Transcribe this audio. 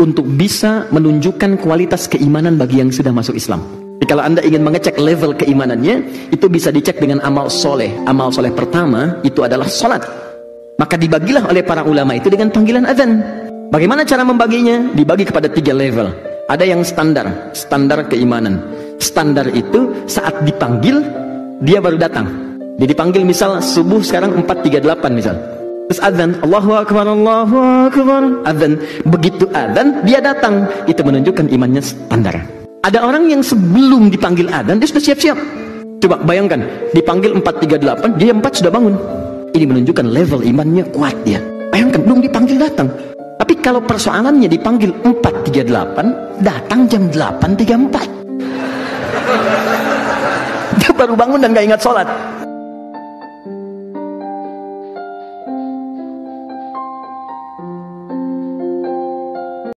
untuk bisa menunjukkan kualitas keimanan bagi yang sudah masuk Islam. Jadi kalau anda ingin mengecek level keimanannya, itu bisa dicek dengan amal soleh. Amal soleh pertama itu adalah sholat. Maka dibagilah oleh para ulama itu dengan panggilan azan. Bagaimana cara membaginya? Dibagi kepada tiga level. Ada yang standar, standar keimanan. Standar itu saat dipanggil, dia baru datang. Jadi dipanggil misal subuh sekarang 4.38 misal. Terus azan, Allahu Akbar, Allahu Akbar. Azan, begitu azan, dia datang. Itu menunjukkan imannya standar. Ada orang yang sebelum dipanggil azan, dia sudah siap-siap. Coba bayangkan, dipanggil 438, dia 4 sudah bangun. Ini menunjukkan level imannya kuat dia. Bayangkan, belum dipanggil datang. Tapi kalau persoalannya dipanggil 438, datang jam 8.34. Dia baru bangun dan gak ingat sholat.